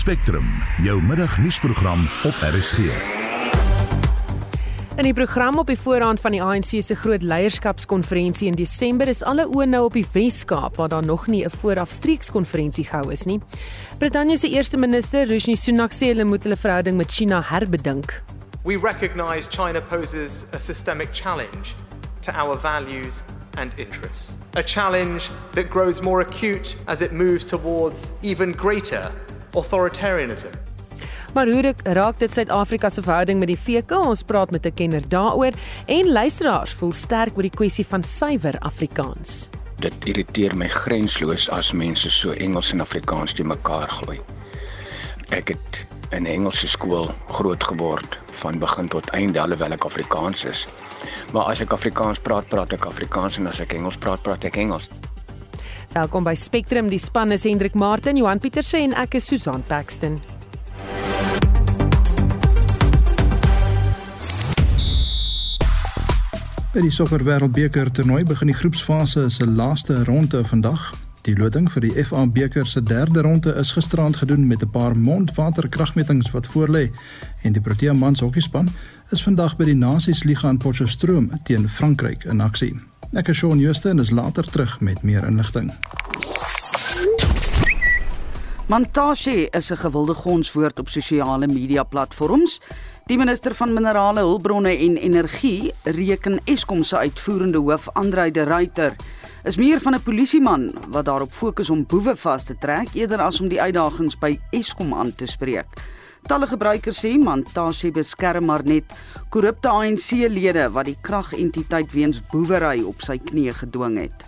Spectrum, jou middagnuusprogram op RSG. In die program op die voorhand van die ANC se groot leierskapskonferensie in Desember is alle oë nou op die Wes-Kaap waar daar nog nie 'n voorafstreekskonferensie gehou is nie. Brittanje se eerste minister, Rishi Sunak, sê hulle moet hulle verhouding met China herbedink. We recognize China poses a systemic challenge to our values and interests. A challenge that grows more acute as it moves towards even greater authoritarianism. Maar hoe raak dit Suid-Afrika se verhouding met die VK? Ons praat met 'n kenner daaroor en luisteraars voel sterk oor die kwessie van suiwer Afrikaans. Dit irriteer my grensloos as mense so Engels en Afrikaans te mekaar gooi. Ek het in 'n Engelse skool groot geword van begin tot einde alhoewel ek Afrikaans is. Maar as ek Afrikaans praat, praat ek Afrikaans en as ek Engels praat, praat ek Engels. Welkom by Spectrum. Die span is Hendrik Martin, Johan Pieterse en ek is Susan Paxton. By die Sokker Wêreldbeker toernooi begin die groepsfase se laaste ronde vandag. Die loting vir die FA beker se derde ronde is gisterand gedoen met 'n paar mondwaterkragmetings wat voorlê en die Protea mans hokkiespan is vandag by die Nasies Liga in Potchefstroom teen Frankryk in aksie. Ek is Shaun Jooste en is later terug met meer inligting. Montage is 'n gewilde gonswoord op sosiale media platforms. Die minister van Minerale Hulpbronne en Energie reken Eskom se uitvoerende hoof Andrei de Ruyter is meer van 'n polisieman wat daarop fokus om boewe vas te trek eerder as om die uitdagings by Eskom aan te spreek. Talle gebruikers sê Montage beskerm maar net korrupte ANC-lede wat die kragentiteit weens boewery op sy knie gedwing het.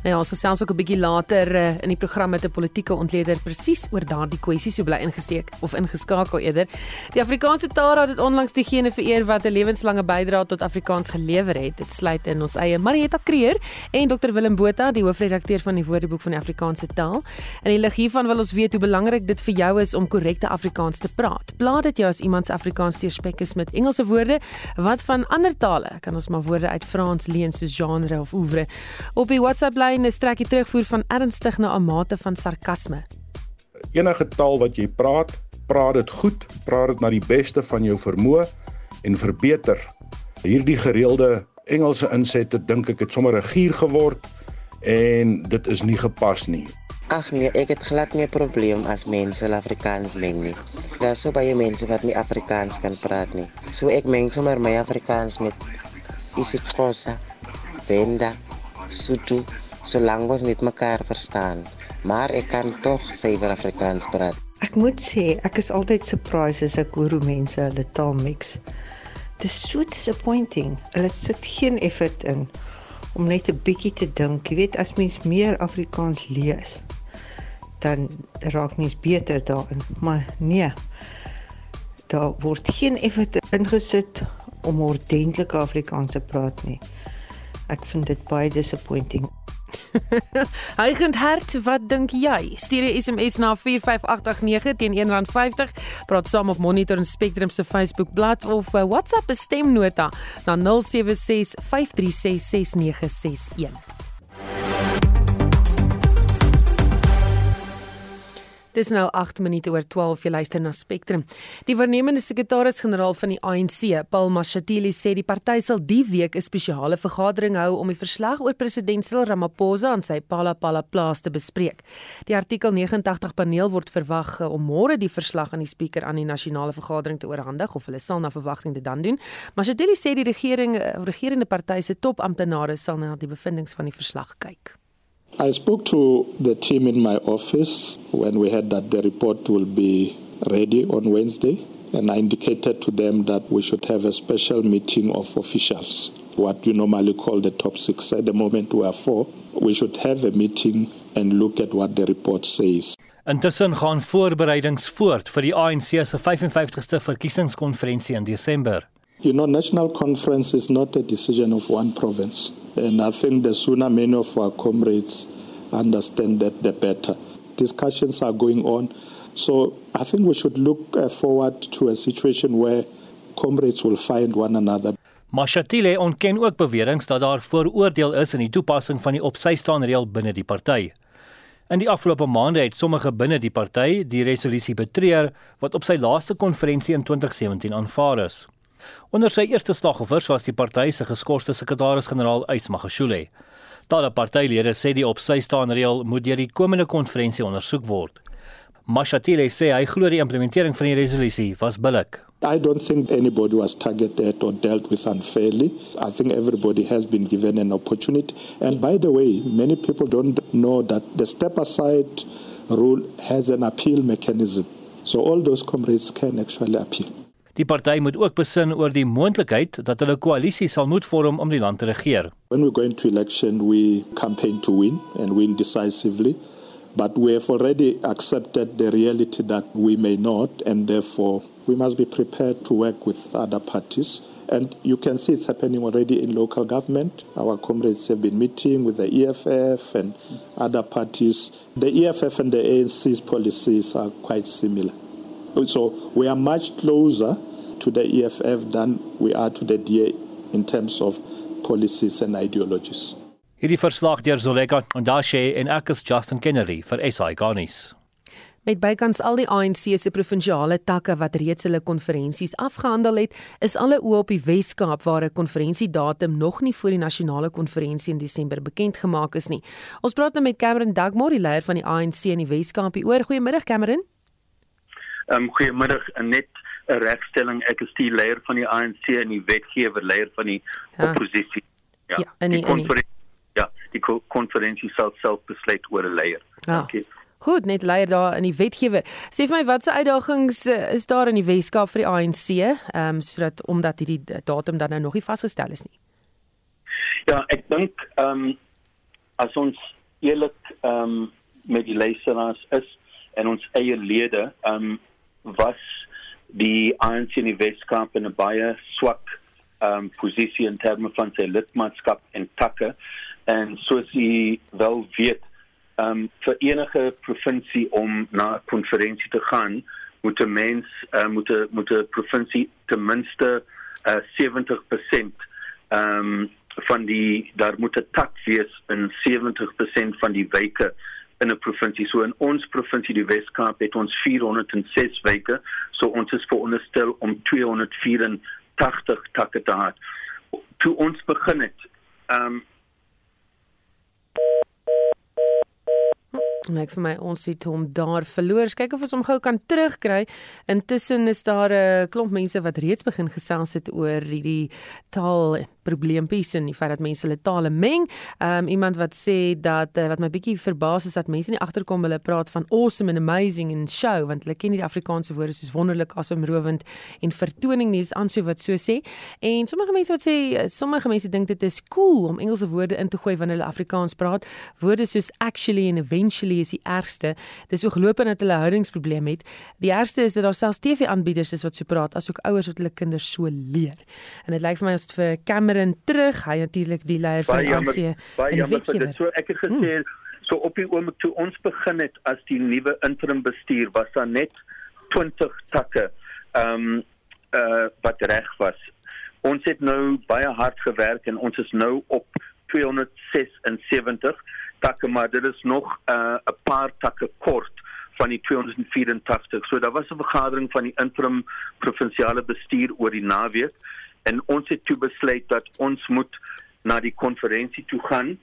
Nou ja, ons gesels ook 'n bietjie later uh, in die program met 'n politieke ontleder presies oor daardie kwessies so bly ingesteek of ingeskakel eerder. Die Afrikaanse Taalraad het onlangs diegene vereer wat 'n lewenslange bydrae tot Afrikaans gelewer het. Dit sluit in ons eie Marietta Kreer en Dr Willem Botha, die hoofredakteur van die Woordeboek van die Afrikaanse taal. In die lig hiervan wil ons weet hoe belangrik dit vir jou is om korrekte Afrikaans te praat. Plaat dit jou as iemand se Afrikaans teerspek is met Engelse woorde, wat van ander tale? Kan ons maar woorde uit Frans leen soos genre of oeuvre? Op die WhatsApp is trek die terugvoer van ernstig na 'n mate van sarkasme. Enige taal wat jy praat, praat dit goed, praat dit na die beste van jou vermoë en verbeter. Hierdie gereelde Engelse insette dink ek het sommer 'n gier geword en dit is nie gepas nie. Ag nee, ek het glad nie 'n probleem as mense Afrikaans meng nie. Daar is so baie mense wat nie Afrikaans kan praat nie. So ek meng sommer my Afrikaans met isiXhosa, Venda, Sotho solank ons net mekaar verstaan. Maar ek kan tog suiwer Afrikaans praat. Ek moet sê, ek is altyd surprised as ek hoor hoe mense hulle taal mix. Dit is so disappointing. Hulle sit geen effort in om net 'n bietjie te dink. Jy weet, as mens meer Afrikaans lees, dan raak mens beter daarin. Maar nee. Daar word geen effort ingesit om ordentlike Afrikaans te praat nie. Ek vind dit baie disappointing. Hygend hart, wat dink jy? Stuur 'n SMS na 45889 teen R1.50. Praat saam op Monitor en Spectrum se Facebook bladsy of uh, WhatsApp 'n stemnota na 0765366961. Dis nou 8 minute oor 12 jy luister na Spectrum. Die waarnemende sekretaris-generaal van die ANC, Paul Mashatile, sê die party sal die week 'n spesiale vergadering hou om die verslag oor president Cyril Ramaphosa aan sy Palapala plaas te bespreek. Die artikel 89 paneel word verwag eh, om môre die verslag aan die spreker aan die nasionale vergadering te oorhandig of hulle sal na verwagting dit dan doen. Mashatile sê die regering eh, regerende party se topamptenare sal na die bevindinge van die verslag kyk. I spoke to the team in my office when we heard that the report will be ready on Wednesday, and I indicated to them that we should have a special meeting of officials, what you normally call the top six. At the moment, we are four. We should have a meeting and look at what the report says. Intussen gaan voorbereidings voort vir die ANC se 55ste verkiesingskonferensie in Desember. You know, national conference is not a decision of one province. And I think the sooner many of our comrades understand that, the better. Discussions are going on. So I think we should look uh, forward to a situation where comrades will find one another. Mashatile ontken ook beweringe dat daar vooroordeel is in die toepassing van die opsy staan reël binne die party. In die afgelope maande het sommige binne die party die resolusie betreur wat op sy laaste konferensie in 2017 aanvaar is. Onder sy eerste slagoffers was die party se geskorste sekretaris-generaal Ys Magashule. Talle partylede sê die op sy staan reël moet deur die komende konferensie ondersoek word. Mashatile sê hy glo die implementering van die resolusie was billik. I don't think anybody was targeted or dealt with unfairly. I think everybody has been given an opportunity. And by the way, many people don't know that the step aside rule has an appeal mechanism. So all those comrades can actually appeal. Die party moet ook besin oor die moontlikheid dat hulle koalisie sal moet vorm om die land te regeer. When we go into election, we campaign to win and win decisively. But we have already accepted the reality that we may not, and therefore we must be prepared to work with other parties. And you can see it's happening already in local government. Our comrades have been meeting with the EFF and other parties. The EFF and the ANC's policies are quite similar. So we are much closer to the EFF than we are to the DA in terms of policies and ideologies. Hierdie verslag deur Zoleka Ndashe en ek is Justin Kennedy vir SI Garnis. Met bykans al die ANC se provinsiale takke wat reeds hulle konferensies afgehandel het, is alle oë op die Wes-Kaap waar 'n konferensiedatum nog nie voor die nasionale konferensie in Desember bekend gemaak is nie. Ons praat nou met Cameron Dugmore, die leier van die ANC in die Wes-Kaap. Goeiemiddag Cameron. Ehm um, goeiemiddag net 'n regstelling. Ek is die leier van die ANC en die wetgewer leier van die ja. oppositie. Ja, ja in die, die konferensie Ja, die konferensie sal self besluit oor 'n leier. Ja. Dankie. Goed, net leier daar in die wetgewer. Sê vir my watse uitdagings uh, is daar in die Weskaap vir die ANC, ehm um, sodat omdat hierdie datum dan nou nog nie vasgestel is nie. Ja, ek dink ehm um, as ons eerlik ehm um, met die luisteraars is en ons eie lede, ehm um, was die ANC in die Weskaap in 'n baie swak um, posisie in terme van sy lidmaatskap en takke. En soos u wel weet um, vir enige provinsie om na 'n konferensie te gaan moet 'n mens uh, moet 'n moet 'n provinsie ten minste uh, 70% ehm um, van die daar moet 'n tak wees in 70% van die wyke in 'n provinsie. So in ons provinsie die Wes-Kaap het ons 406 wyke. So ons is veronderstel om 284 takke te hê. Toe ons begin het, ehm um, Net vir my ons het hom daar verloor. Kyk of ons hom gou kan terugkry. Intussen is daar 'n klomp mense wat reeds begin gesels het oor hierdie taal probleempies en die feit dat mense hulle tale meng. Um iemand wat sê dat uh, wat my bietjie verbaas is dat mense nie agterkom hulle praat van awesome and amazing en show want hulle ken nie die Afrikaanse woorde soos wonderlik, asemrowend en vertoning nie. Dis aansou wat so sê. En sommige mense wat sê eh, sommige mense dink dit is cool om Engelse woorde in te gooi wanneer hulle Afrikaans praat. Woorde soos actually and eventually is die ergste. Dis ook loop en dat hulle houdingsprobleem het. Die ergste is dat daar selfs TV-aanbieders is wat so praat asook ouers wat hulle kinders so leer. En dit lyk vir my as vir Cameron terug, hy natuurlik die leier van die ANC. Baie jammer vir dit. So ek het gesê hmm. so op die oomblik toe ons begin het as die nuwe interim bestuur was daar net 20 takke ehm um, uh wat reg was. Ons het nou baie hard gewerk en ons is nou op 276 takke maar dit is nog 'n uh, paar takke kort van die 284. So daar was 'n vergadering van die interim provinsiale bestuur oor die naweek en ons het toe besluit dat ons moet na die konferensie toe gaan,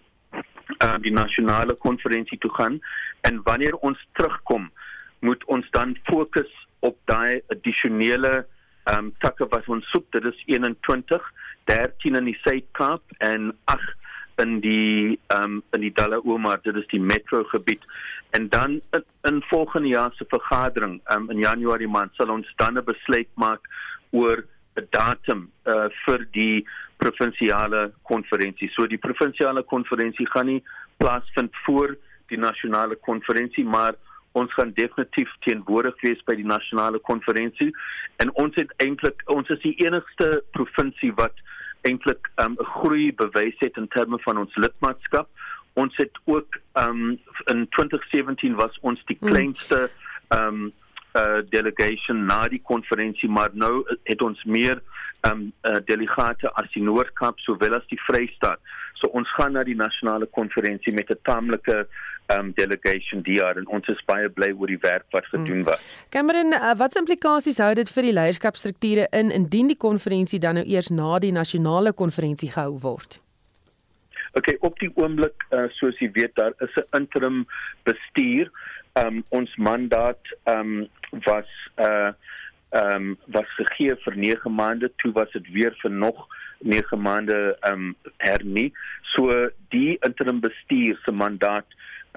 uh, die nasionale konferensie toe gaan en wanneer ons terugkom, moet ons dan fokus op daai addisionele ehm um, takke wat ons soek. Dit is 21, 13 in die Suid-Kaap en 8 in die ehm um, in die Dalaooma, dit is die metro gebied. En dan in, in volgende jaar se vergadering, ehm um, in Januarie maand sal ons dan 'n besluit maak oor 'n datum uh vir die provinsiale konferensie. So die provinsiale konferensie gaan nie plaasvind voor die nasionale konferensie, maar ons gaan definitief teenwoordig wees by die nasionale konferensie en ons het eintlik ons is die enigste provinsie wat eintlik um, 'n um, groei bewys het in terme van ons lidmaatskap. Ons het ook um, in 2017 was ons die hmm. kleinste um, uh, delegation na die konferensie, maar nou het ons meer um, uh, delegate as die Noord-Kaap sowel as die Vrystaat. So ons gaan na die nasionale konferensie met 'n taamlike um delegation DR en ons is baie bly oor die werk wat gedoen was. Cameron, uh, wat se implikasies hou dit vir die leierskapstrukture in indien die konferensie dan nou eers na die nasionale konferensie gehou word? Okay, op die oomblik uh, soos jy weet daar is 'n interim bestuur. Um ons mandaat um was uh um was gegee vir 9 maande, toe was dit weer vir nog 9 maande um hernie. So die interim bestuur se mandaat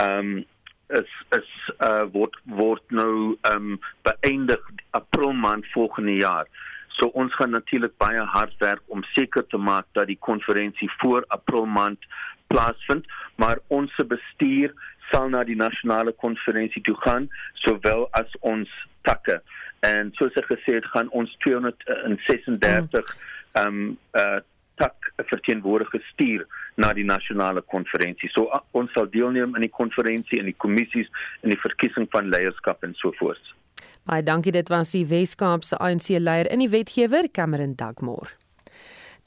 um is is uh word word nou um beëindig April maand volgende jaar. So ons gaan natuurlik baie hard werk om seker te maak dat die konferensie voor April maand plaasvind, maar ons bestuur sal na die nasionale konferensie toe gaan sowel as ons takke. En soos ek gesê het, gaan ons 236 ehm um, uh tak verteenwoordiger stuur na die nasionale konferensie. So ons sal deelneem aan die konferensie en die kommissies en die verkiesing van leierskap en so voort. Baie dankie dit was die Weskaapse ANC leier in die wetgewer Cameron Dugmore.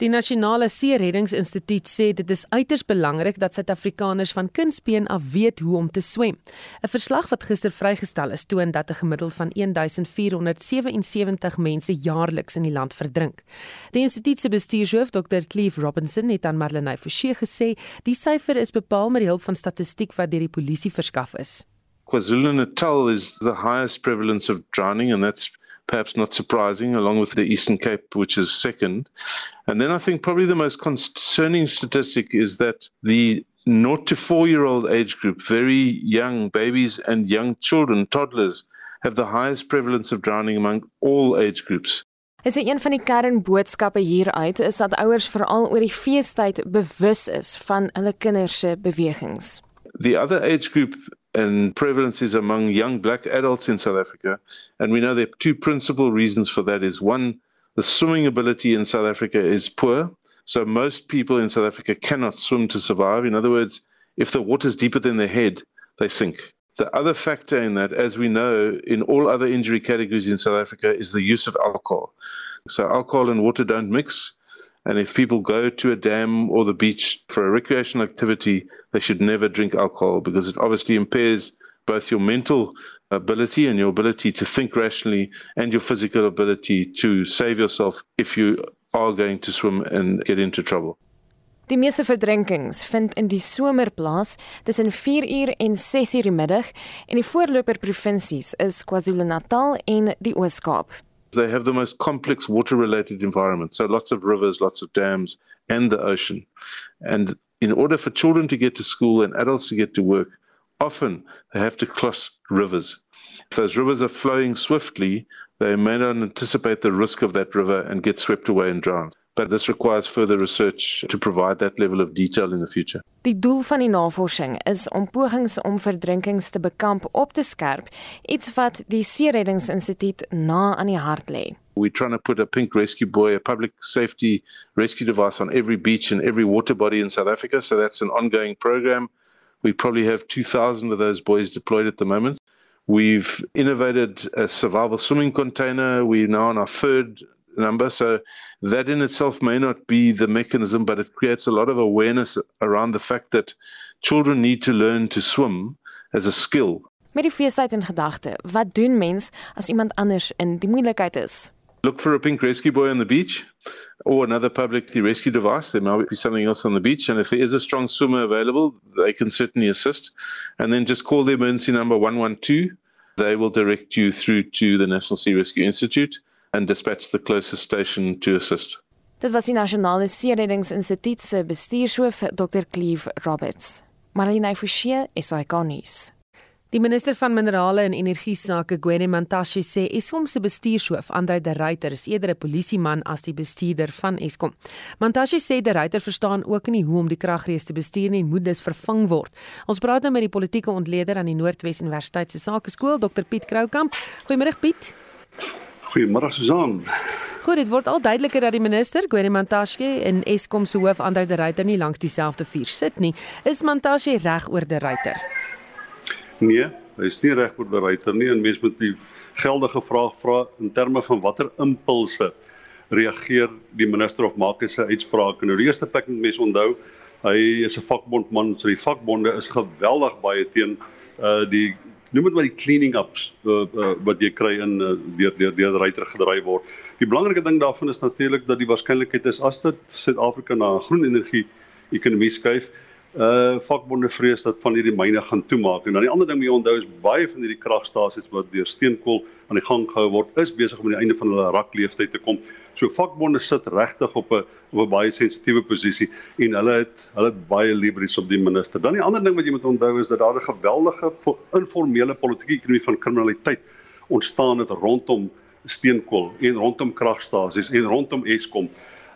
Die Nasionale See Reddingsinstituut sê dit is uiters belangrik dat Suid-Afrikaners van kindsbeen af weet hoe om te swem. 'n Verslag wat gister vrygestel is toon dat 'n gemiddeld van 1477 mense jaarliks in die land verdrink. Die instituut se bestuurshoof, Dr. Cleve Robinson, het aan Marlenae Forsie gesê, die syfer is bepaal met die hulp van statistiek wat deur die polisie verskaf is. KwaZulu-Natal is the highest prevalence of drowning and that's perhaps not surprising, along with the Eastern Cape, which is second. And then I think probably the most concerning statistic is that the not to four year old age group, very young babies and young children, toddlers, have the highest prevalence of drowning among all age groups. Is een van die kernboodskappe hieruit is dat ouers veral oor die feestyd bewus is van hulle kinders se bewegings. The other age group and prevalence is among young black adults in South Africa. And we know there are two principal reasons for that is one, the swimming ability in South Africa is poor. So most people in South Africa cannot swim to survive. In other words, if the water is deeper than their head, they sink. The other factor in that, as we know in all other injury categories in South Africa, is the use of alcohol. So alcohol and water don't mix. And if people go to a dam or the beach for a recreational activity, they should never drink alcohol because it obviously impairs both your mental ability and your ability to think rationally and your physical ability to save yourself if you are going to swim and get into trouble. Die meeste verdrinkings vind in die somer plaas tussen 4 uur en 6 uur die middag en die voorloper provinsies is KwaZulu-Natal en die Oos-Kaap. They have the most complex water related environment. So lots of rivers, lots of dams, and the ocean. And in order for children to get to school and adults to get to work, often they have to cross rivers. If those rivers are flowing swiftly, they may not anticipate the risk of that river and get swept away and drown. But this requires further research to provide that level of detail in the future. Die doel van die navorsing is om pogings om verdrinkings te bekamp op te skerp, iets wat die See Reddingsinstituut na aan die hart lê. We're trying to put a pink rescue buoy, a public safety rescue device on every beach and every water body in South Africa, so that's an ongoing program. We probably have 2000 of those buoys deployed at the moment. We've innovated a survival swimming container. We're now on our third number. So that in itself may not be the mechanism, but it creates a lot of awareness around the fact that children need to learn to swim as a skill. Met die feestyd in gedagte, wat doen mens as iemand anders in die moeilikheid is? Look for a pink rescue buoy on the beach or another publicly rescue device. There might be something else on the beach. And if there is a strong swimmer available, they can certainly assist. And then just call the emergency number 112. They will direct you through to the National Sea Rescue Institute and dispatch the closest station to assist. Dit was die Nasionale Seereddingsinstituut se bestuurshoof Dr. Cleve Roberts. Marlene Forsie, SAK nuus. Die minister van Minerale en Energie Sake, Gwede Mantashe, sê Eskom se bestuurshoof, Andre de Ruyter, is eerder 'n polisieman as die bestuurder van Eskom. Mantashe sê de Ruyter verstaan ook nie hoe om die kragrees te bestuur nie en moet dus vervang word. Ons praat nou met die politieke ontleder aan die Noordwes Universiteit se Sakeskool, Dr Piet Kroukamp. Goeiemôre Piet. Goeiemôre Susan. Goed, dit word al duideliker dat die minister, Gwede Mantashe, en Eskom se hoof, Andre de Ruyter, nie langs dieselfde vuur sit nie. Is Mantashe reg oor de Ruyter? Nee, hy is nie reg oor die ryter nie en mens moet die geldige vraag vra in terme van watter impulse reageer die minister of maak hy sy uitsprake. Nou die eerste plek moet mense onthou Hy is 'n vakbondman, so die vakbonde is geweldig baie teen uh die noem dit maar die cleaning ups uh, uh, wat jy kry in uh, deur deur deur ryter gedryf word. Die belangrike ding daarvan is natuurlik dat die waarskynlikheid is as dit Suid-Afrika na groen energie ekonomie skuif, uh vakbonde vrees dat van hierdie myne gaan toemaak. En dan die ander ding wat jy onthou is baie van hierdie kragstasies wat deur steenkool aan die gang gehou word, is besig om aan die einde van hulle rakleeftyd te kom. So vakbonde sit regtig op 'n op 'n baie sensitiewe posisie en hulle het hulle het baie leverage op die minister. Dan die ander ding wat jy moet onthou is dat daar 'n geweldige informele politieke ekonomie van kriminaliteit ontstaan het rondom steenkool en rondom kragstasies en rondom Eskom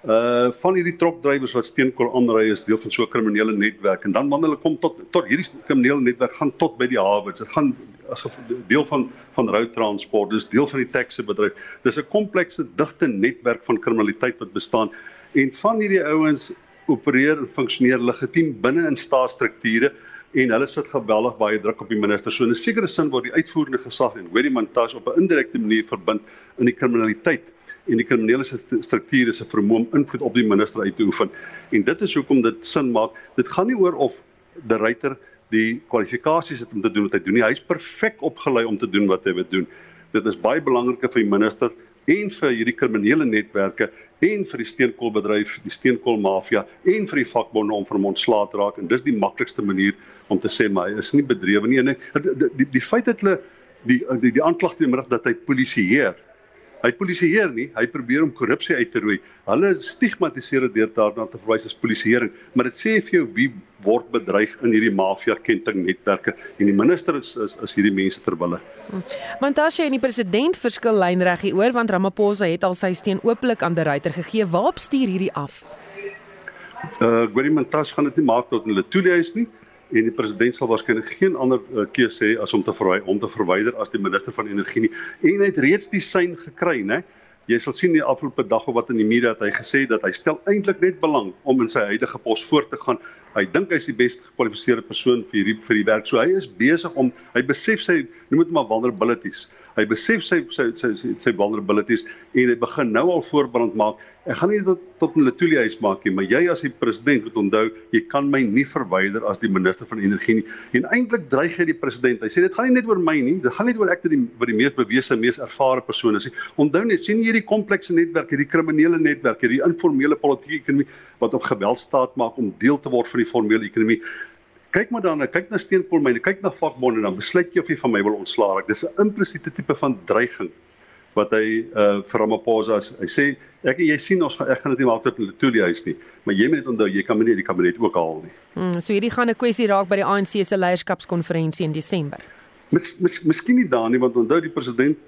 uh van hierdie tropdrywers wat steenkool aanry is deel van so 'n kriminele netwerk en dan wanneer hulle kom tot tot hierdie kriminele netwerk gaan tot by die hawe dit gaan as deel van van road transport dis deel van die taxi bedryf dis 'n komplekse digte netwerk van kriminaliteit wat bestaan en van hierdie ouens opereer en funksioneer legitiem binne in staatsstrukture en hulle sit geweldig baie druk op die minister. So in 'n sekere sin word die uitvoerende gesag en hoorie montage op 'n indirekte manier verbind in die kriminaliteit en die kriminele strukture se vermoë om invloed op die minister uit te oefen. En dit is hoekom dit sin maak. Dit gaan nie oor of die ryter die kwalifikasies het om te doen wat hy doen nie. Hy's perfek opgelei om te doen wat hy wil doen. Dit is baie belangrik vir die minister en vir hierdie kriminele netwerke en vir die steenkoolbedryf, die steenkoolmafia en vir die vakbonde om van hom ontslae te raak en dis die maklikste manier om te sê maar hy is nie bedrewe nie en die die, die, feit dat hulle die die, die aanklag teen hom dat hy polisieer Hy polisieer nie, hy probeer om korrupsie uit te roei. Hulle stigmatiseer dit deur daarna te verwys as polisieering, maar dit sê vir jou wie word bedreig in hierdie mafia kenting netwerke en die minister is is, is hierdie mense terwille. Mantashe en die president verskil lynreg hieroor want Ramaphosa het al sy steun ooplik aan die ryter gegee. Waar bestuur hierdie af? Uh Gwerie Mantashe gaan dit nie maak tot hulle toelies nie en die president sal waarskynlik geen ander uh, keuse hê as om te verwy om te verwyder as die minister van energie nie. En hy het reeds die sein gekry nê jy sal sien die afgelope dag of wat in die media het hy gesê dat hy stel eintlik net belang om in sy huidige pos voort te gaan. Hy dink hy's die beste gekwalifiseerde persoon vir hierdie vir die werk. So hy is besig om hy besef sy noem dit maar vulnerabilities hy besef sy sy sy sy, sy vulnerabilities en hy begin nou al voorbrand maak Ek gaan nie tot tot 'n Letoile huis maak nie, maar jy as die president moet onthou, jy kan my nie verwyder as die minister van energie nie. En eintlik dreig hy die president. Hy sê dit gaan nie net oor my nie, dit gaan nie oor ek wat die wat die mees bewese, mees ervare persoon is nie. Onthou net, sien hierdie komplekse netwerk, hierdie kriminele netwerk, hierdie informele politieke ekonomie wat op geweld staat maak om deel te word van die formele ekonomie. Kyk maar daarna, kyk na steenkoolmyne, kyk na vakbonde dan besluit jy of jy van my wil ontslaa raak. Dis 'n implisiete tipe van dreiging wat hy uh vir Ramaphosa sê. Hy sê ek jy sien ons gaan ek gaan dit nie maak tot 'n Letoile huis nie, maar jy moet dit onthou jy kan nie die kabinet ook haal nie. Mm, so hierdie gaan 'n kwessie raak by die ANC se leierskapskonferensie in Desember. Mis, mis, miskien nie daar nie want onthou die president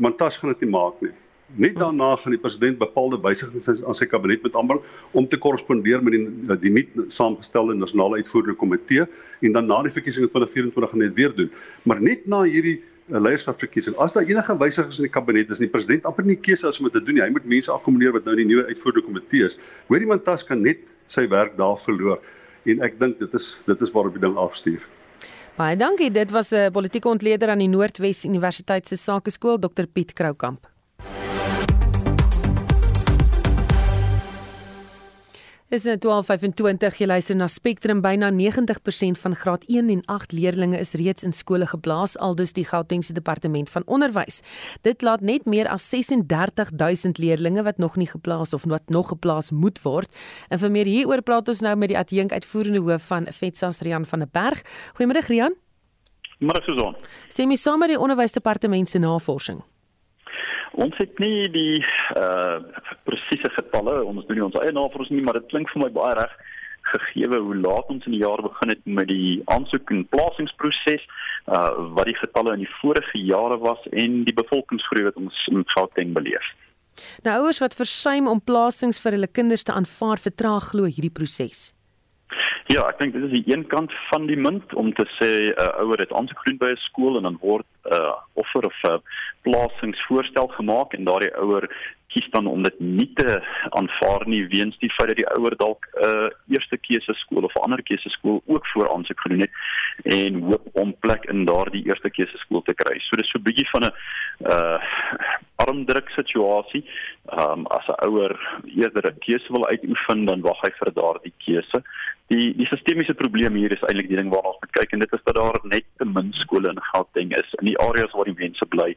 Mantas gaan dit nie maak nie. Net daarna gaan die president bepaalde wysigings aan sy kabinet met aanbring om te korrespondeer met die die nuut saamgestelde nasionale uitvoerende komitee en dan na die verkiesing in 2024 gaan dit weer doen. Maar net na hierdie 'n leierskapverkiesing. As daar enige wysigings in die kabinet is, die president amper nie keuse as om dit te doen nie. Hy moet mense akkommodeer wat nou in die nuwe uitvoerende komitee is. Hoor iemand tas kan net sy werk daar verloor en ek dink dit is dit is waarop die ding afstuur. Baie dankie. Dit was 'n politieke ontleder aan die Noordwes Universiteit se Sakeskool Dr Piet Kroukamp. Is dit 12:25 jy luister na Spectrum byna 90% van graad 1 en 8 leerdlinge is reeds in skole geblaas aldus die Gautengse departement van onderwys. Dit laat net meer as 36000 leerdlinge wat nog nie geplaas of wat nog geplaas moet word. En vir meer hieroor praat ons nou met die adjunk uitvoerende hoof van FETSAS Rian van der Berg. Goeiemôre Rian. Môre Susan. Sê my sommer die onderwysdepartement se navorsing. Ons het nie die uh presiese getalle, ons doen nie ons eie navorsing nie, maar dit klink vir my baie reg gegee hoe laat ons in die jaar begin het met die aansoek en plasingsproses, uh wat die getalle in die vorige jare was en die bevolkingsgroei wat ons in Gauteng beleef. Nou ouers wat versuim om plasings vir hulle kinders te aanvaar, vertraag glo hierdie proses. Ja, ek dink dit is die een kant van die munt om te sê 'n uh, ouer het aansoek gedoen by 'n skool en dan word 'n uh, offer of 'n uh, plasingsvoorstel gemaak en daardie ouer kies dan om dit nie te aanvaar nie weens die feit dat die ouer dalk 'n uh, eerste keuse skool of 'n ander keuse skool ook voor aansoek gedoen het en hoop om plek in daardie eerste keuse skool te kry. So dis so 'n bietjie van 'n uh armdruk situasie. Ehm um, as 'n ouer eerder 'n keuse wil uitoefen, dan wag hy vir daardie keuse Die die sistemiese probleem hier is eintlik die ding waarna ons moet kyk en dit is dat daar net te min skole in Gauteng is in die areas waar die mense bly.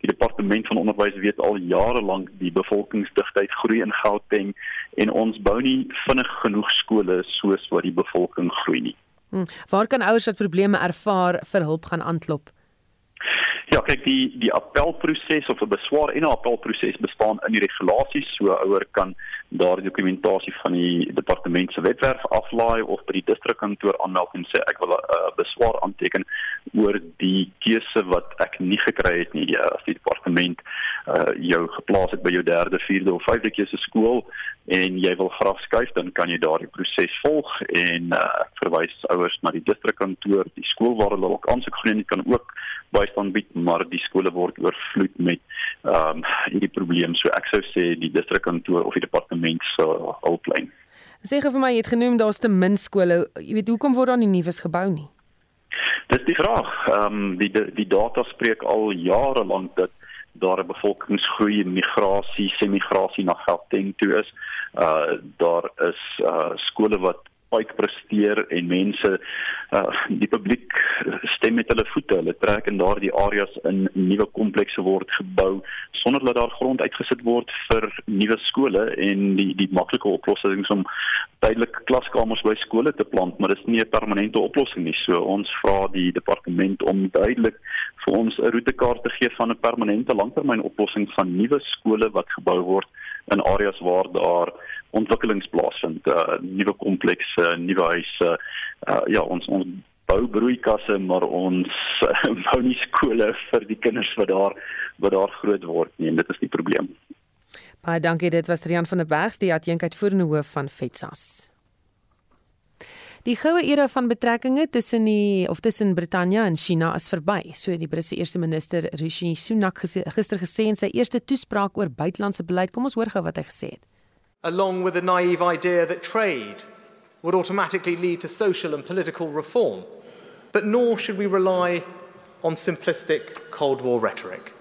Die departement van onderwys weet al jare lank die bevolkingsdigtheid groei in Gauteng en ons bou nie vinnig genoeg skole soos wat die bevolking groei nie. Hmm. Waar kan ouers wat probleme ervaar vir hulp gaan aanklop? Ja, kyk die die appelproses of 'n beswaar en 'n appelproses bestaan in die regulasies. So ouer kan daardie dokumentasie van die departement se webwerf aflaai of by die distrikkantoor aanmeld en sê ek wil 'n uh, beswaar aanteken oor die keuse wat ek nie gekry het nie die, as die departement uh, jou geplaas het by jou derde, vierde of vyfde keuse skool en jy wil graag skuif dan kan jy daardie proses volg en uh, verwys ouers na die distrikkantoor, die skool waar hulle ook aansoek gedoen het kan ook bystand bied maar die skole word oorvloed met ehm um, hierdie probleem so ek sou sê die distrikkantoor of die departement se hulplyn. Sê vir my jy het genoem daar's te min skole. Jy weet hoekom word daar nie nuus gebou nie? Dis die vraag. Ehm um, die, die die data spreek al jare lank dat daar 'n bevolkingsgroei en migrasie, semigrasie na Gauteng toe is. Uh daar is uh skole wat baie presteer en mense uh die publiek stem met hulle voete. Hulle trek in daardie areas in nuwe komplekse word gebou sonder dat daar grond uitgesit word vir nuwe skole en die die maklike oplossing is om tydelike klaskamers by skole te plant, maar dit is nie 'n permanente oplossing nie. So ons vra die departement om duidelik vir ons 'n roetekaart te gee van 'n permanente langtermynoplossing van nuwe skole wat gebou word in areas waar daar ontwikkelings plaasvind, uh, nuwe komplekse, nuwe huise. Uh, ja, ons ons bou broeikasse, maar ons uh, bou nie skole vir die kinders wat daar wat daar groot word nie en dit is die probleem. Baie dankie, dit was Rian van der Berg, die adjunkuitvoerende hoof van FETSAS. Die goue era van betrekkinge tussen die of tussen Brittanje en China is verby, so die Britse eerste minister Rishi Sunak gister gesê in sy eerste toespraak oor buitelandse beleid. Kom ons hoor gou wat hy gesê het. Along with the naive idea that trade would automatically lead to social and political reform, but nor should we rely on simplistic Cold War rhetoric.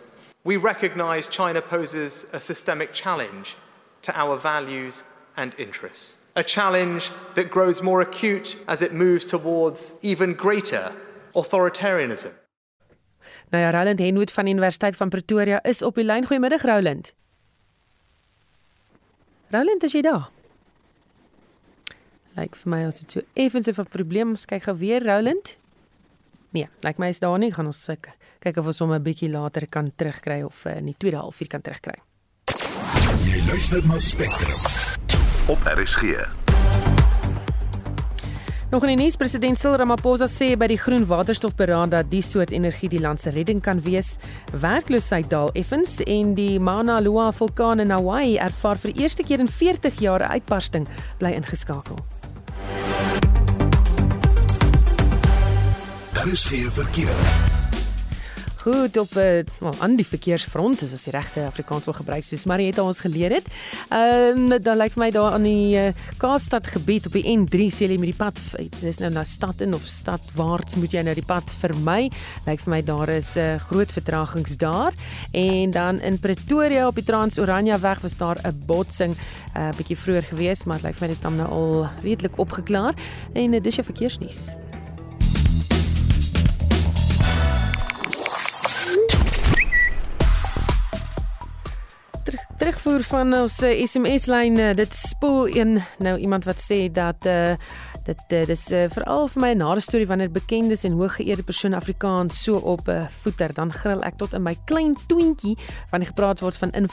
We recognize China poses a systemic challenge to our values and interests. a challenge that grows more acute as it moves towards even greater authoritarianism. Nou ja, Roland Henwood van Universiteit van Pretoria is op die lyn. Goeiemiddag Roland. Roland, is jy daar? Lyk vir my as dit so effens 'n probleem. Ons kyk gou weer Roland. Nee, lyk my is daar nie. Gaan ons kyk. Kyk of ons hom 'n bietjie later kan terugkry of uh, in die tweede halfuur kan terugkry. Jy luister na Spectrum op RSG. Nog in die nuus president Cyril Ramaphosa sê by die groen waterstofberaad dat die soort energie die land se redding kan wees. Werkloosheid daal effens en die Mauna Loa vulkaan in Hawaii ervaar vir eerste keer in 40 jaar 'n uitbarsting bly ingeskakel. Daar is geen verkeer goed op uh, aan die verkeersfront as jy regte Afrikaans wil gebruik soos Marieta ons geleer het. Ehm uh, dan lyk vir my daar aan die uh, Kaapstad gebied op die N3 sê jy met die pad dis nou na stad in of stadwaarts moet jy nou die pad vermy. Lyk vir my daar is 'n uh, groot vertragings daar en dan in Pretoria op die Trans-Oranje weg was daar 'n botsing 'n uh, bietjie vroeër geweest maar lyk vir my dis dan nou al redelik opgeklaar en uh, dis jou verkeersnuus. Terugvoer van ons SMS eh, lyn eh, dit spoel een nou iemand wat sê dat uh, dit uh, dis uh, veral vir my 'n nare storie wanneer bekendes en hooggeëerde persone Afrikaans so op 'n uh, voeter dan gril ek tot in my klein toentjie wanneer gepraat word van inligting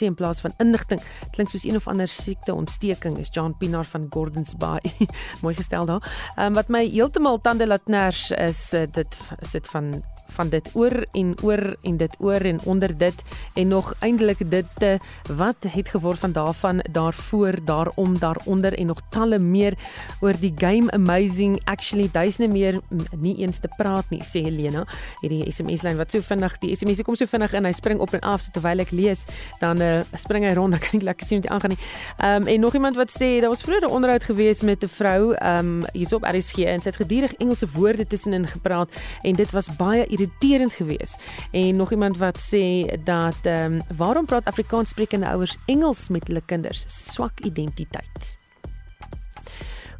in plaas van inligting. Klink soos een of ander siekte ontsteking is John Pinaar van Gordons Bay. Mooi gestel daar. Um, wat my heeltemal tande laat ners is uh, dit is dit van van dit oor en oor en dit oor en onder dit en nog eintlik dit te wat het geword van daarvan daarvoor daarom daaronder en nog talle meer oor die game amazing actually duisende meer nie eens te praat nie sê Helena hierdie SMS lyn wat so vinnig die SMS kom so vinnig in hy spring op en af so terwyl ek lees dan uh, spring hy rond dan kan ek lekker sien wat hy aangaan nie um, en nog iemand wat sê daar was vroeër 'n onderhoud gewees met 'n vrou um, hier's op RSG en sy het gedurig Engelse woorde tussenin gepraat en dit was baie irriterend geweest. En nog iemand wat sê dat ehm um, waarom praat Afrikaans sprekende ouers Engels met hulle kinders? Swak identiteit.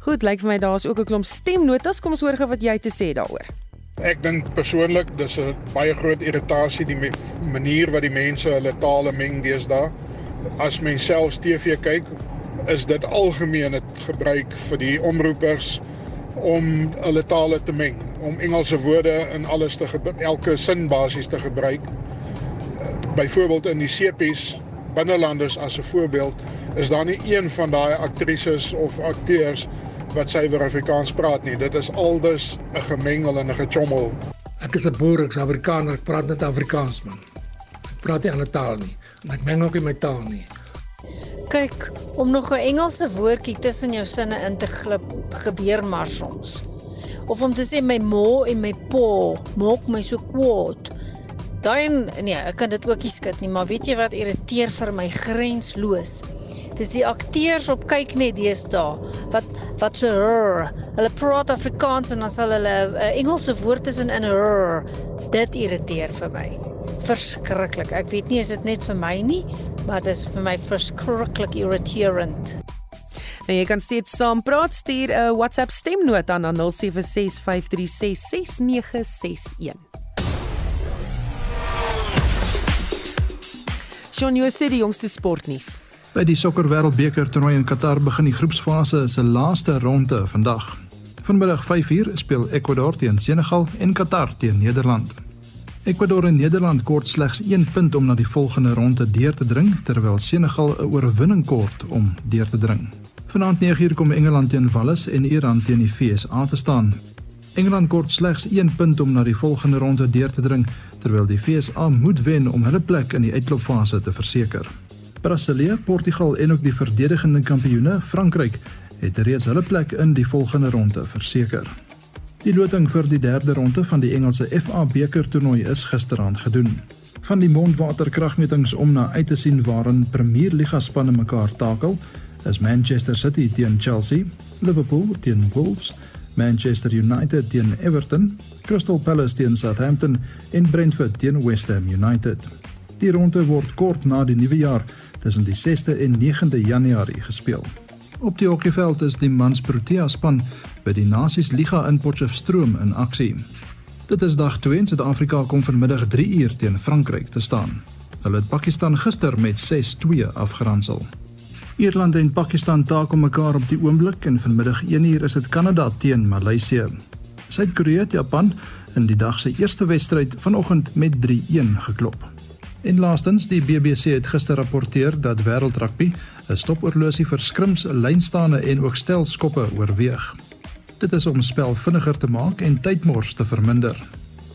Goed, lyk vir my daar's ook 'n klomp stemnotas. Kom ons hoor gou wat jy te sê daaroor. Ek dink persoonlik dis 'n baie groot irritasie die manier wat die mense hulle tale meng deesdae. As mens selfs TV kyk, is dit algemeen het gebruik vir die omroepers om hulle tale te meng, om Engelse woorde in alles te elke sin basies te gebruik. Byvoorbeeld in die sepies binnelanders as 'n voorbeeld, is daar nie een van daai aktrises of akteurs wat suiwer Afrikaans praat nie. Dit is aldus 'n gemengel en 'n gechommel. Ek is 'n boer, ek's Afrikaner, ek praat net Afrikaans man. Ek praat nie ander taal nie. En ek meng ook nie my taal nie. Kyk, om nog 'n Engelse woordjie tussen jou sinne in te glip, gebeur maar soms. Of om te sê my ma en my pa maak my so kwaad. Daai nee, ek kan dit ook nie skit nie, maar weet jy wat irriteer vir my grensloos? Dis die akteurs op kyk net deesdae wat wat so rrr, hulle praat Afrikaans en dan sal hulle 'n uh, Engelse woord tussen in rrr. Dit irriteer vir my. Verskriklik. Ek weet nie is dit net vir my nie, maar dit is vir my verskriklik irriterend. En jy kan steeds saam praat stuur 'n WhatsApp stemnota na 0765366961. Shaun Jose die jongste sportnuus. By die sokker wêreldbeker toernooi in Qatar begin die groepsfase se laaste ronde vandag. Vanmiddag 5uur speel Ecuador teen Senegal en Qatar teen Nederland. Ecuador en Nederland kort slegs 1 punt om na die volgende ronde deur te dring terwyl Senegal 'n oorwinning kort om deur te dring. Vanaand 9uur kom Engeland teen Wales en Iran teen die VSA te staan. Engeland kort slegs 1 punt om na die volgende ronde deur te dring terwyl die VSA moet wen om hulle plek in die uitloopfase te verseker. Brasilië, Portugal en ook die verdedigende kampioene Frankryk het reeds hulle plek in die volgende ronde verseker. Die loting vir die derde ronde van die Engelse FA beker toernooi is gisteraand gedoen. Van die mondwaterkragmetings om na uit te sien waarin Premier Liga spanne mekaar takel, is Manchester City teen Chelsea, Liverpool teen Wolves, Manchester United teen Everton, Crystal Palace teen Southampton en Brentford teen West Ham United. Die ronde word kort na die nuwe jaar tussen die 6de en 9de Januarie gespeel. Op die hokkieveld is die mans Protea span by die Nasies Liga in Potchefstroom in aksie. Dit is dag 2 in Suid-Afrika kom vanmiddag 3 uur teen Frankryk te staan. Hulle het Pakistan gister met 6-2 afgeronsel. Ierland en Pakistan taak om mekaar op die oomblik en vanmiddag 1 uur is dit Kanada teen Maleisië. Suid-Korea het Japan in die dag se eerste wedstryd vanoggend met 3-1 geklop. En laastens, die BBC het gister rapporteer dat wêreldrugby 'n stopoorlosie vir skrims, lynstaande en ook stelskoppe oorweeg. Dit is om spel vinniger te maak en tydmors te verminder.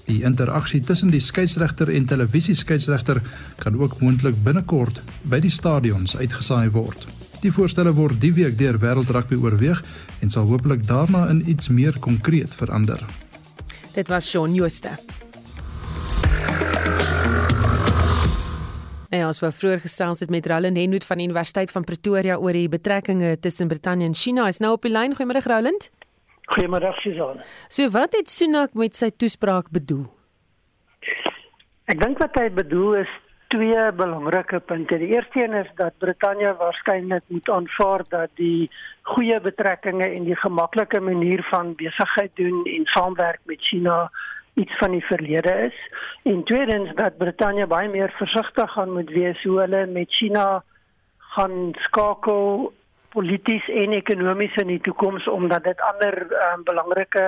Die interaksie tussen die skeieregter en televisieskeieregter kan ook moontlik binnekort by die stadions uitgesaai word. Die voorstelle word die week deur wêreldrugby oorweeg en sal hopelik daarna in iets meer konkreet verander. Dit was Shaun Jooste. Ja, ons wou vroeër gesels het met Roland Henwood van die Universiteit van Pretoria oor die betrekkinge tussen Brittanje en China. Is nou op die lyn. Goeiemôre Roland. Goeiemôre Suzan. So wat het Sunak met sy toespraak bedoel? Ek dink wat hy bedoel is twee belangrike punte. Die eerste een is dat Brittanje waarskynlik moet aanvaar dat die goeie betrekkinge en die gemaklike manier van besigheid doen en saamwerk met China iets van die verlede is en tweedens dat Brittanje baie meer versigtig gaan moet wees hoe hulle met China gaan skakel polities en ekonomies in die toekoms omdat dit ander um, belangrike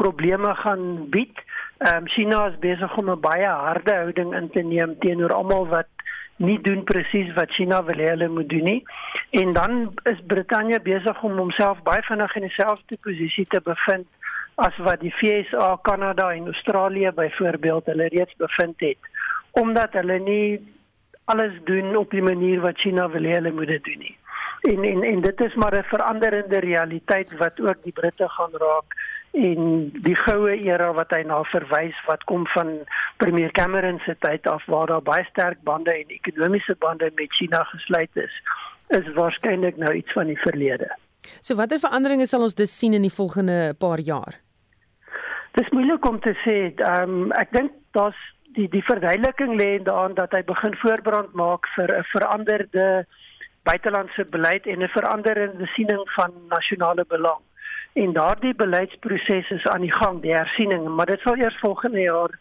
probleme gaan bied. Ehm um, China is besig om 'n baie harde houding in te neem teenoor almal wat nie doen presies wat China wil hê hulle moet doen nie. En dan is Brittanje besig om homself baie vinnig in dieselfde posisie te bevind as wat die FSA, Kanada en Australië byvoorbeeld hulle reeds bevind het omdat hulle nie alles doen op die manier wat China wil hê hulle moet dit doen nie. En en en dit is maar 'n veranderende realiteit wat ook die Britte gaan raak en die goue era wat hy na verwys wat kom van premier Cameron se tyd af waar daar baie sterk bande en ekonomiese bande met China gesluit is is waarskynlik nou iets van die verlede. So watter veranderinge sal ons dus sien in die volgende paar jaar? Dis moeilik om te sê. Ehm um, ek dink daar's die die verduideliking lê daarin dat hy begin voorbrand maak vir 'n veranderde buitelandse beleid en 'n veranderende siening van nasionale belang. En daardie beleidsproses is aan die gang, die hersiening, maar dit sal eers volgende jaar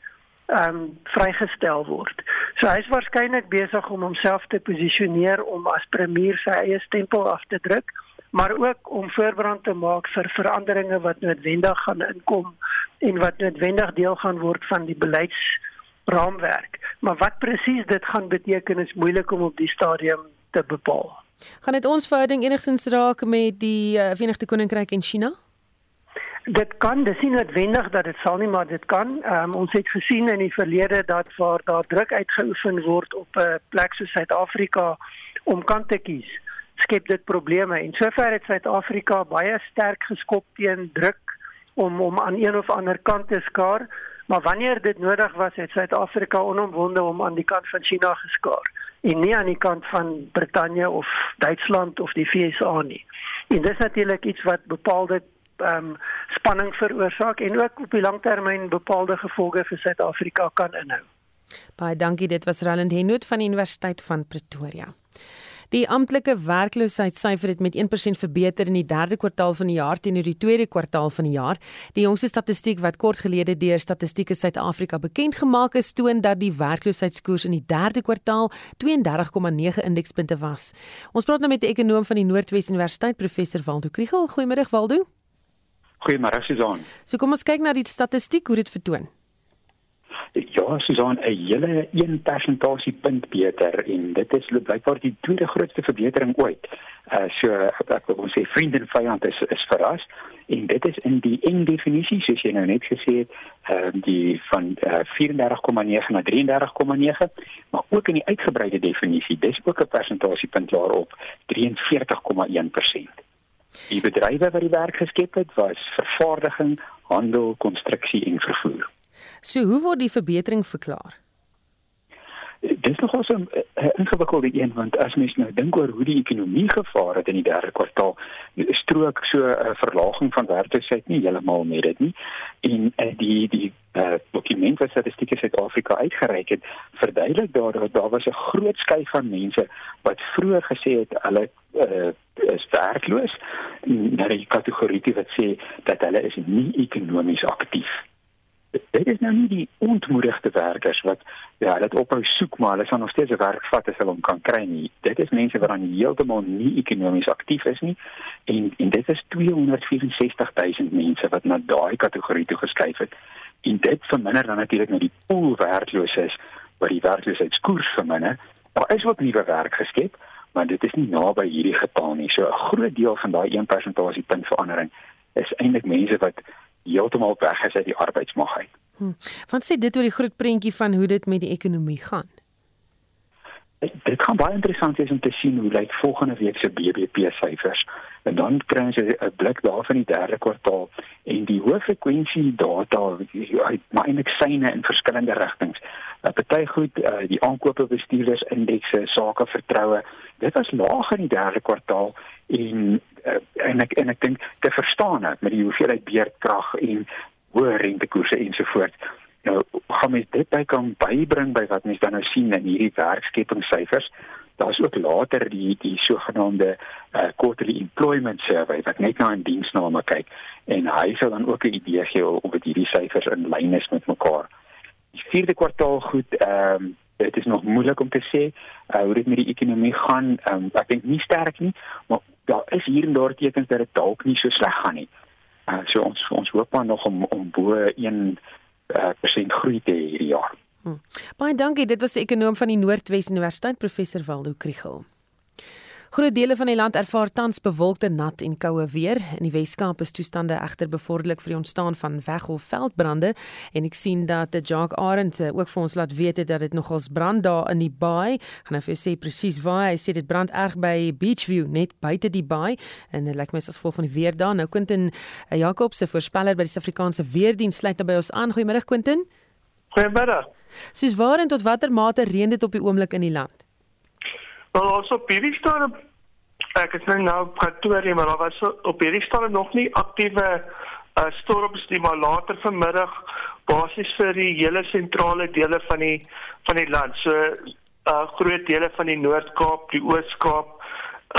ehm um, vrygestel word. So hy is waarskynlik besig om homself te posisioneer om as premier sy eie stempel af te druk, maar ook om voorbrand te maak vir veranderinge wat noodwendig gaan inkom en wat noodwendig deel gaan word van die beleidsraamwerk. Maar wat presies dit gaan beteken is moeilik om op die stadium te bepaal. Gaan dit ons verhouding enigstens raak met die uh, Verenigde Koninkryk en China? Dit kan, dis nie noodwendig dat dit sal nie, maar dit kan. Um, ons het gesien in die verlede dat waar daar druk uitgeoefen word op 'n plek soos Suid-Afrika om kant te kies, skep dit probleme. En sover het Suid-Afrika baie sterk geskop teen druk om om aan een of ander kant te skaar, maar wanneer dit nodig was, het Suid-Afrika onomwonde om aan die kant van China geskaar en nie aan die kant van Brittanje of Duitsland of die VSA nie. En dis natuurlik iets wat bepaalde ehm um, spanning veroorsaak en ook op die langtermyn bepaalde gevolge vir Suid-Afrika kan inhou. Baie dankie, dit was Roland Henoot van die Universiteit van Pretoria. Die amptelike werkloosheidssyfer het met 1% verbeter in die derde kwartaal van die jaar teenoor die tweede kwartaal van die jaar. Die jongste statistiek wat kort gelede deur Statistiek Suid-Afrika bekend gemaak is, toon dat die werkloosheidskoers in die derde kwartaal 32,9 indekspunte was. Ons praat nou met 'n ekonom van die Noordwes Universiteit, professor Waldo Kriel. Goeiemôre Waldo. Goeiemôre Susan. So kom ons kyk na die statistiek hoe dit vertoon. Ja, Susan, 'n hele 1 persentasiepunt beter en dit is blykbaar die tweede grootste verbetering ooit. Uh so ek wil sê vriende en vyand is is verras en dit is in die eng definisie soos jy nou net gesê het, ehm uh, die van uh, 34,9 na 33,9, maar ook in die uitgebreide definisie, dis ook 'n persentasiepunt daarop, 43,1%. Die bedrywe wat die werk geskep het, was vervaardiging, handel, konstruksie en vervoer. So hoe word die verbetering verklaar? Dit is nogal so 'n ingewikkelde een want as mens nou dink oor hoe die ekonomie gevaar het in die derde kwartaal, strook so 'n verlaging van werkloosheid nie heeltemal met dit nie. En uh, die die uh, dokument wat Statistiek Suid-Afrika uitgereik het, verduidelik daar dat daar was 'n groot skuif van mense wat vroeër gesê het hulle uh, is werkloos na die kategorie wat sê dat hulle is nie ekonomies aktief dit is nou nie die ontmoedigde werkers wat ja, dit ophou soek maar hulle sal nog steeds 'n werk vat as hulle hom kan kry nie. Dit is mense wat dan heeltemal nie ekonomies aktief is nie en en dit is 264 000 mense wat na daai kategorie toe geskuif het. En dit verminder dan natuurlik net die pool werklooses wat die werkloosheidskoers verminder. Daar is ook nuwe werk geskep, maar dit is nie naby hierdie getal nie. So 'n groot deel van daai 1% punt verandering is eintlik mense wat heeltemal weg is uit die arbeidsmag uit. Hm. Want sê dit oor die groot prentjie van hoe dit met die ekonomie gaan. Dit gaan baie interessant wees om te sien hoe lyk volgende week se BBP syfers. En dan kry ons 'n blik daarvan die derde kwartaal en die hoë frekwensie data uit maar eintlik syne in verskillende rigtings. Uh, party goed uh, die aankope bestuurders indekse sake vertroue dit was laag in die derde kwartaal en en ek en ek dink te verstaan het met die hoeveelheid beerdkrag en hoë rentekoerse ensovoorts nou gaan mens dit by kan bybring by wat mens dan nou sien in hierdie werkskepingssyfers? Daar's ook later die die sogenaamde uh, quarterly employment survey wat net na 'n diensname kyk en hy sal dan ook 'n idee gee of dit hierdie syfers in lyn is met mekaar. Die vierde kwartaal goed ehm um, dit is nog moeilik om te sê uh, hoe dit met die ekonomie gaan. Um, ek dink nie sterk nie maar daar is hier en daar tekens dat dit dalk nie so sleg gaan nie. Uh, so ons ons hoop maar nog om om bo 1 uh, persent groei te hê hierdie jaar. Hm. baie dankie dit was die ekonom van die Noordwes Universiteit professor Waldo Kriel Groot dele van die land ervaar tans bewolkte, nat en koue weer. In die Weskaap is toestande egter bevorderlik vir die ontstaan van weggolfveldbrande en ek sien dat die Jog Arend eh, ook vir ons laat weet dat dit nogals brand daar in die baai. Gaan nou vir sê presies waar. Hy sê dit brand erg by Beachview net buite die baai en dit lyk my as gevolg van die weer daar. Nou Quentin uh, Jakob se voorspeller by die Suid-Afrikaanse Weerdienste sluit by ons aan. Goeiemôre Quentin. Goeiemôre. Soos waar en tot watter mate reën dit op die oomblik in die land? Wel ons op hierdie stadium ek is nou nou Pretoria maar daar was op hierdie stadium nog nie aktiewe uh, storms nie maar later vanmiddag basies vir die hele sentrale dele van die van die land. So uh groot dele van die Noord-Kaap, die Oos-Kaap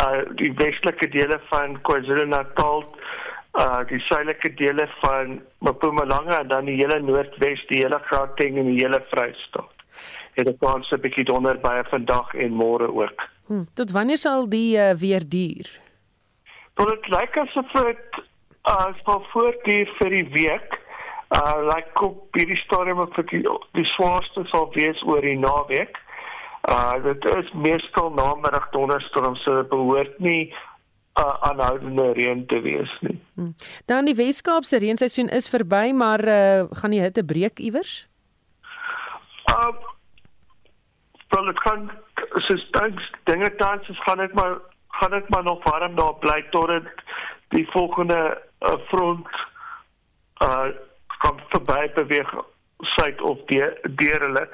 uh die westelike dele van KwaZulu-Natal, uh die suidelike dele van Mpumalanga en dan die hele Noordwes, die hele Gauteng en die hele Vrystaat. Het 'n kans 'n bietjie donder baie vandag en môre ook. Hm, tot wanneer sal die uh, weer duur? Tot dit lyk asof dit uh sal voortduur vir die week. Uh like op hierdie stadium of die, die swaarste sal wees oor die naweek. Uh dit is meestal namiddag donderstorm so dit behoort nie uh, aanhoudende reën te wees nie. Hmm. Dan die Weskaapse reenseisoen is verby, maar uh, gaan die hitte breek iewers? Uh wel dit kan soos tans dinge tans is gaan dit maar gaan dit maar nog warm daar bly tot dit die volgende uh, front uh kom verby beweeg suid of deur deur hulle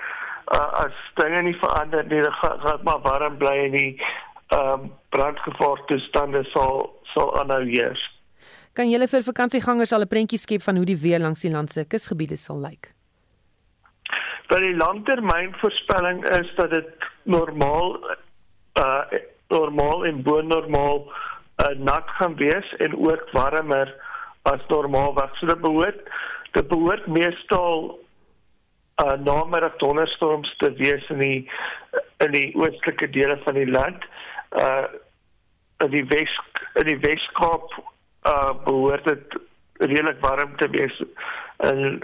uh, as dinge nie verander nie, dan gaan dit maar warm bly en die ehm um, brandgevaar toestande sal sal aanhou heers. Kan julle vir vakansiegangers al 'n prentjie skep van hoe die weer langs die land se kusgebiede sal lyk? Wel die langtermyn voorspelling is dat dit normaal uh normaal en bo normaal uh, nat gaan wees en ook warmer as normaalweg. So dit behoort dit behoort meestal uh namiddag donderstorms te wees in die in die oostelike dele van die land. Uh in die Wes in die Weskaap uh behoort dit redelik warm te wees en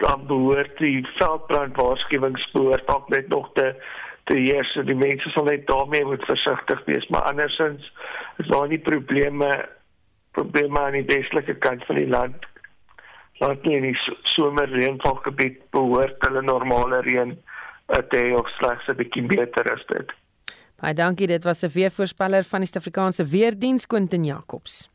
dan behoort die veldbrand waarskuwings behoort ook net nog te te heers. Die mense sal net daarmee moet versigtig wees, maar andersins is daar nie probleme probleme aan die westelike kant van die land laat nie in die somer reënvalgebied behoort hulle normale reën te hê of slegs 'n bietjie beter is dit. Baie dankie, dit was 'n weervoorspeller van die Suid-Afrikaanse Weerdiens Quentin Jacobs.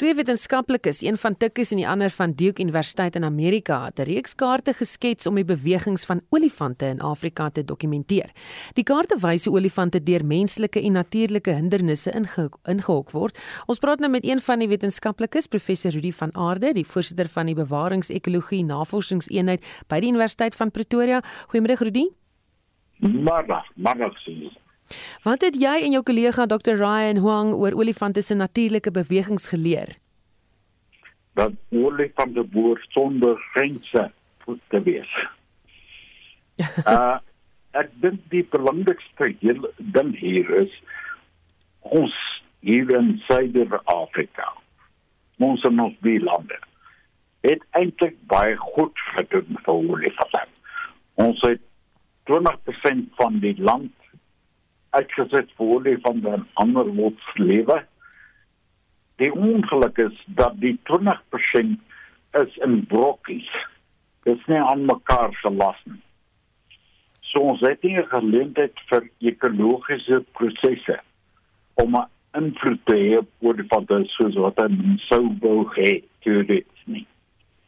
Twee wetenskaplikes, een van Tukkies en die ander van Duke Universiteit in Amerika, het 'n reeks kaarte geskets om die bewegings van olifante in Afrika te dokumenteer. Die kaarte wys hoe olifante deur menslike en natuurlike hindernisse inge ingehok word. Ons praat nou met een van die wetenskaplikes, professor Rudi van Aarde, die voorsitter van die Bewaringsekologie Navorsingseenheid by die Universiteit van Pretoria. Goeiemôre Rudi. Môre, môre sien. Wat het jy en jou kollega Dr. Ryan Huang oor olifante se natuurlike bewegings geleer? Dat olifante boer sonder grense moet te wees. uh ek dink die belangrikste ding hier is ons hier in Suider-Afrika. Ons in ons die lande het eintlik baie goed gedoen vir olifante. Ons het 20% van die land uitgeset vir die van die ander woordslewe. Die ongeluk is dat die 20% is in brokkies. Dit is nie aan mekaar gelas nie. So ons het nie geleentheid vir ekologiese prosesse om 'n invloed te hê op die van die soos wat hy sou wou hê te dit nie.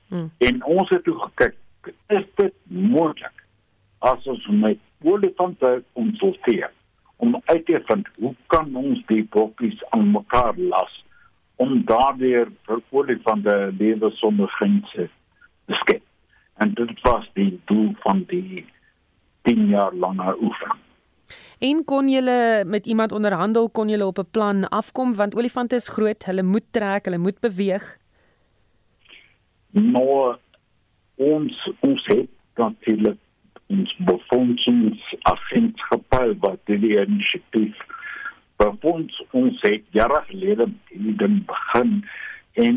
Hmm. En ons het toe gekyk, is dit moontlik as ons met olifante konsulteer om uit te vind hoe kan ons die bokkies aan mekaar las om daardeur vir olifante lewe sonder grense te skep. En dit was die doel van die 10 jaar lange oefening. En kon julle met iemand onderhandel, kon julle op 'n plan afkom want olifante is groot, hulle moet trek, hulle moet beweeg. Nou ons ons het natuurlik ons befondsagentskap wat die inisiatief befonds ons het jare gelede in die begin en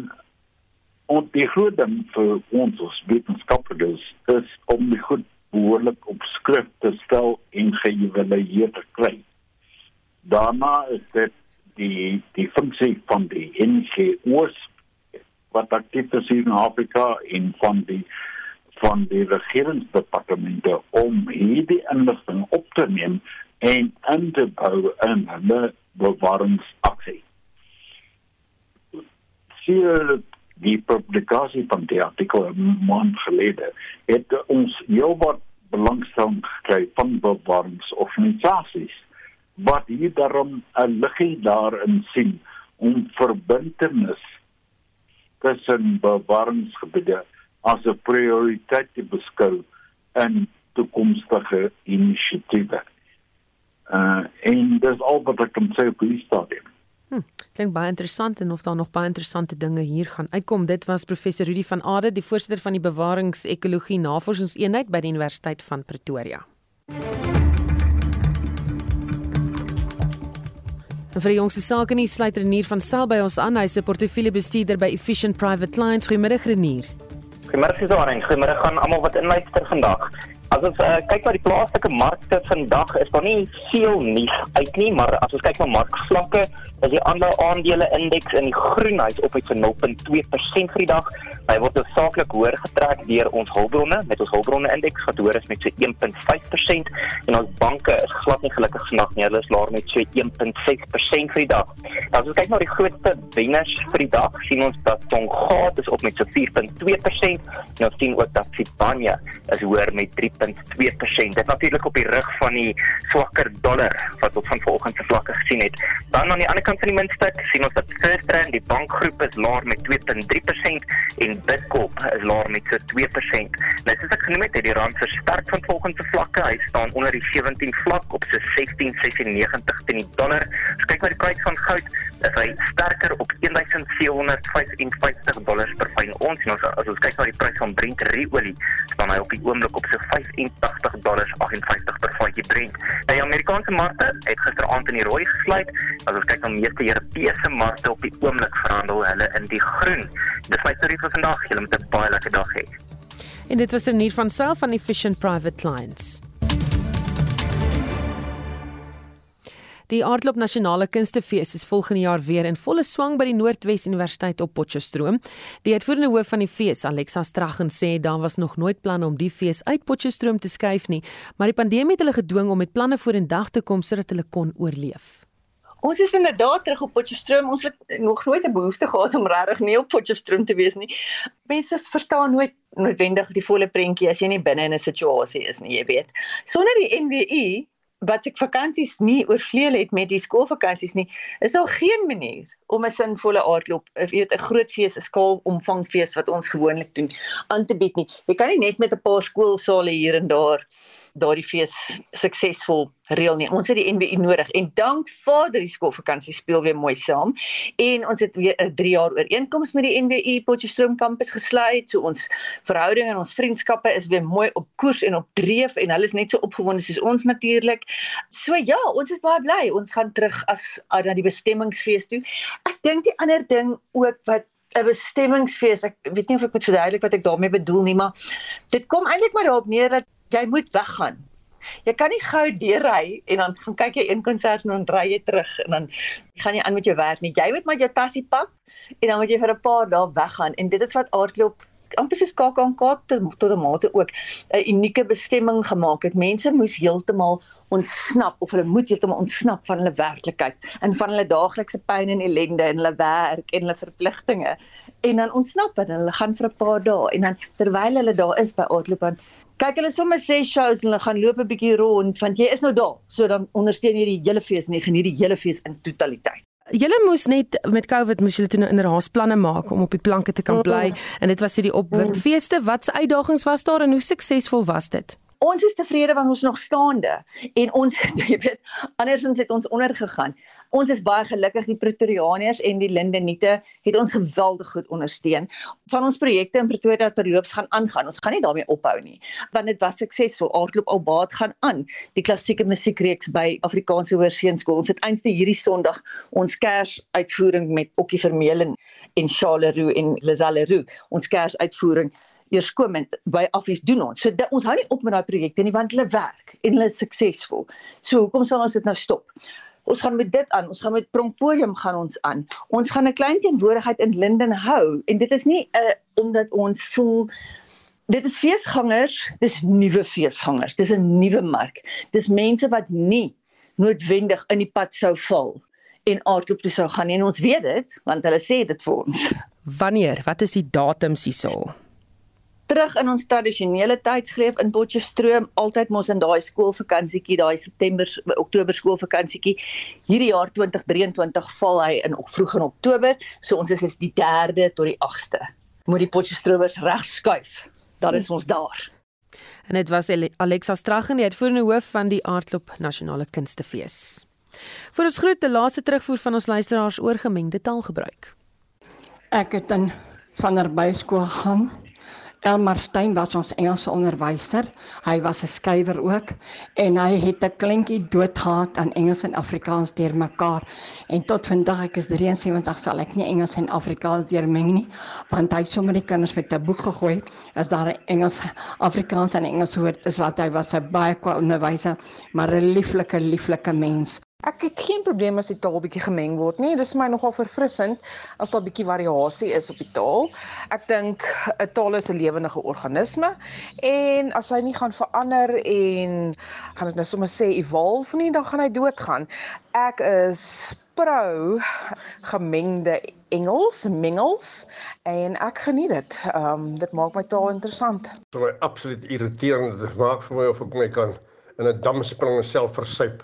en die groot ding vir ons as wetenskaplikes is om die goed behoorlik op skrif te stel en geëvalueer te kry. Daarna is dit die die funksie van die NGO's wat aktief is in Afrika en van die van die regeringsdepartemente om hierdie inligting op te neem en in te bou in hulle bewaringsaksie. Hier die publikasie van die artikel maand gelede het ons heelwat belangstelling gekry van bewaringsorganisasies wat hier daarom 'n liggie daarin sien om verbintenis tussen bewaringsgebiede as 'n prioriteit te beskou in toekomstige inisiatiewe. Uh en dis al wat ek kan sê op die stadium. Hm, klink baie interessant en of daar nog baie interessante dinge hier gaan uitkom. Dit was professor Rudy van Ade, die voorsitter van die Bewaringsekologie Navorsingseenheid by die Universiteit van Pretoria. En vir die jongste sake nie sluit Renier van Sel by ons aan. Hy's 'n portefeuljebestuurder by Efficient Private Clients. Goeiemiddag Renier. Goeiemôre Susan, goeiemôre aan almal wat inluister vandag. As ons uh, kyk na die plaaslike markte vandag, is daar nie veel nuus uit nie, maar as ons kyk na markvlakke, is die ander aandele indeks in die groen hy's op met 0.2% vir die dag. Hy word saaklik hoër getrek deur ons hulpbronne met ons hulpbronne indeks wat hoër is met so 1.5% en ons banke is glad nie gelukkig vandag nie. Hulle is laer met so 1.6% vir die dag. As ons kyk na die grootste wenners vir die dag, sien ons dat Tongaat is op met so 4.2% en ons sien ook dat Sibanye is hoër met 3 3.2%. Dit natuurlik op die rug van die swakker dollar wat ons van vanoggend se vlakke gesien het. Dan aan die ander kant van die muntstuk sien ons dat FirstRand, die bankgroep is laer met 2.3% en Bidcorp is laer met so 2%. Nou soos ek genoem het, het die rand versterk van vanoggend se vlakke. Hy staan onder die 17 vlak op so 16.96 teen die dollar. As kyk na die prys van goud, is hy sterker op 1755 dollars per fyn ons. En as, as ons kyk na die prys van Brent ruolie, staan hy op die oomblik op so 85 dollars 58 per Brent. Nou die Amerikaanse markte het gisteraand in die rooi gesluit. As ons kyk na meeste Europese markte op die oomblik verhandel hulle in die groen. Dis my storie vir vandag. Julle moet 'n baie lekker dag hê. En dit was 'n nuus van self van Efficient Private Clients. Die Aardklop Nasionale Kunstefees is volgende jaar weer in volle swang by die Noordwes Universiteit op Potchefstroom. Die uitvoerende hoof van die fees, Alexa Straggen, sê daar was nog nooit planne om die fees uit Potchefstroom te skuif nie, maar die pandemie het hulle gedwing om met planne vorendag te kom sodat hulle kon oorleef. Ons is inderdaad terug op Potchefstroom. Ons het nog nooit 'n behoefte gehad om regtig nie op Potchefstroom te wees nie. Mense verstaan nooit noodwendig die volle prentjie as jy nie binne in 'n situasie is nie, jy weet. Sonder die NWI wat ek vakansies nie oorvleel het met die skoolvakansies nie, is daar geen manier om 'n sinvolle aardloop, weet 'n groot fees, 'n skaal omvangfees wat ons gewoonlik doen aan te bied nie. Jy kan nie net met 'n paar skoolsale hier en daar daardie fees suksesvol reël nie. Ons het die NWI nodig en dank Vader die skoolvakansie speel weer mooi saam. En ons het weer 'n 3 jaar ooreenkoms met die NWI Potchefstroom kampus gesluit. So ons verhouding en ons vriendskappe is weer mooi op koers en op dreef en hulle is net so opgewonde soos ons natuurlik. So ja, ons is baie bly. Ons gaan terug as na die bestemmingsfees toe. Ek dink die ander ding ook wat 'n bestemmingsfees. Ek weet nie of ek moet verduidelik wat ek daarmee bedoel nie, maar dit kom eintlik maar daarop neer dat jy moet weggaan. Jy kan nie gou deurry en dan gaan kyk jy een konsert en dan ry jy terug en dan gaan jy aan met jou werk nie. Jy moet maar jou tassie pak en dan moet jy vir 'n paar dae weggaan en dit is wat aardloop amper soos KAKNK tot 'n mate ook 'n unieke bestemming gemaak het. Mense moes heeltemal ontsnap of hulle moet heeltemal ontsnap van hulle werklikheid en van hulle daaglikse pyn en ellende en hulle werk en hulle verpligtinge en dan ontsnap en hulle gaan vir 'n paar dae en dan terwyl hulle daar is by Aardloop dan kyk hulle sommer ses shows en hulle gaan loop 'n bietjie rond want jy is nou daar. So dan ondersteun jy die hele fees en jy geniet die hele fees in totaliteit. Julle moes net met COVID moes julle toe nou inderdaad planne maak om op die planke te kan bly mm. en dit was hierdie opwindfeeste. Wat se uitdagings was daar en hoe suksesvol was dit? Ons is tevrede want ons nog staande en ons jy weet andersins het ons ondergegaan. Ons is baie gelukkig die Pretoriaaners en die Lindeniete het ons geweldig goed ondersteun. Van ons projekte in Pretoria terloops gaan aangaan. Ons gaan nie daarmee ophou nie want dit was suksesvol. Aardloop al baat gaan aan. Die klassieke musiekreeks by Afrikaanse Hoërseunskool. Ons het eintlik hierdie Sondag ons Kers uitvoering met Okkie Vermeulen en Charleroi en Lazaleroux. Ons Kers uitvoering eerskomend by Affies doen ons. So ons hou nie op met daai projekte nie want hulle werk en hulle is suksesvol. So hoekom sal ons dit nou stop? Ons gaan met dit aan. Ons gaan met Pronkpodium gaan ons aan. Ons gaan 'n klein teenwoordigheid in Linden hou en dit is nie 'n uh, omdat ons voel dit is feesgangers, dis nuwe feesgangers. Dis 'n nuwe mark. Dis mense wat nie noodwendig in die pad sou val en aardloop toe sou gaan nie. En ons weet dit want hulle sê dit vir ons. Wanneer? Wat is die datums hierso? Terug in ons tradisionele tydsgreef in Potchefstroom altyd mos in daai skoolvakansietjie daai September Oktober skoolvakansietjie. Hierdie jaar 2023 val hy in vroeg in Oktober so ons is is die 3de tot die 8ste moet die Potchefstromers reg skuif dan is ons daar. En dit was Alexa Straggen, die uitvoerende hoof van die Aardklop Nasionale Kunstefees. Vir ons groete laaste terugvoer van ons luisteraars oor gemengde taalgebruik. Ek het in van der Byskool gaan Elmar Stein was ons Engelse onderwyser. Hy was 'n skrywer ook en hy het 'n kleintjie doodgehad aan Engels en Afrikaans deurmekaar. En tot vandag ek is 73 sal ek nie Engels en Afrikaans deurmeng nie, want hy het sommer die kinders met 'n boek gegooi as daar 'n Engels, Afrikaans en Engels woord is wat hy was 'n baie kwai onderwyser, maar 'n lieflike lieflike mens. Ek het geen probleem as die taal bietjie gemeng word nie. Dis vir my nogal verfrissend as daar bietjie variasie is op die taal. Ek dink 'n taal is 'n lewendige organisme en as hy nie gaan verander en gaan dit nou sommer sê evolve nie, dan gaan hy doodgaan. Ek is pro gemengde Engels, mengels en ek geniet dit. Ehm um, dit maak my taal interessant. Vir my absoluut irriterend. Dit maak vir my of ek my kan in 'n dam spring en self versuip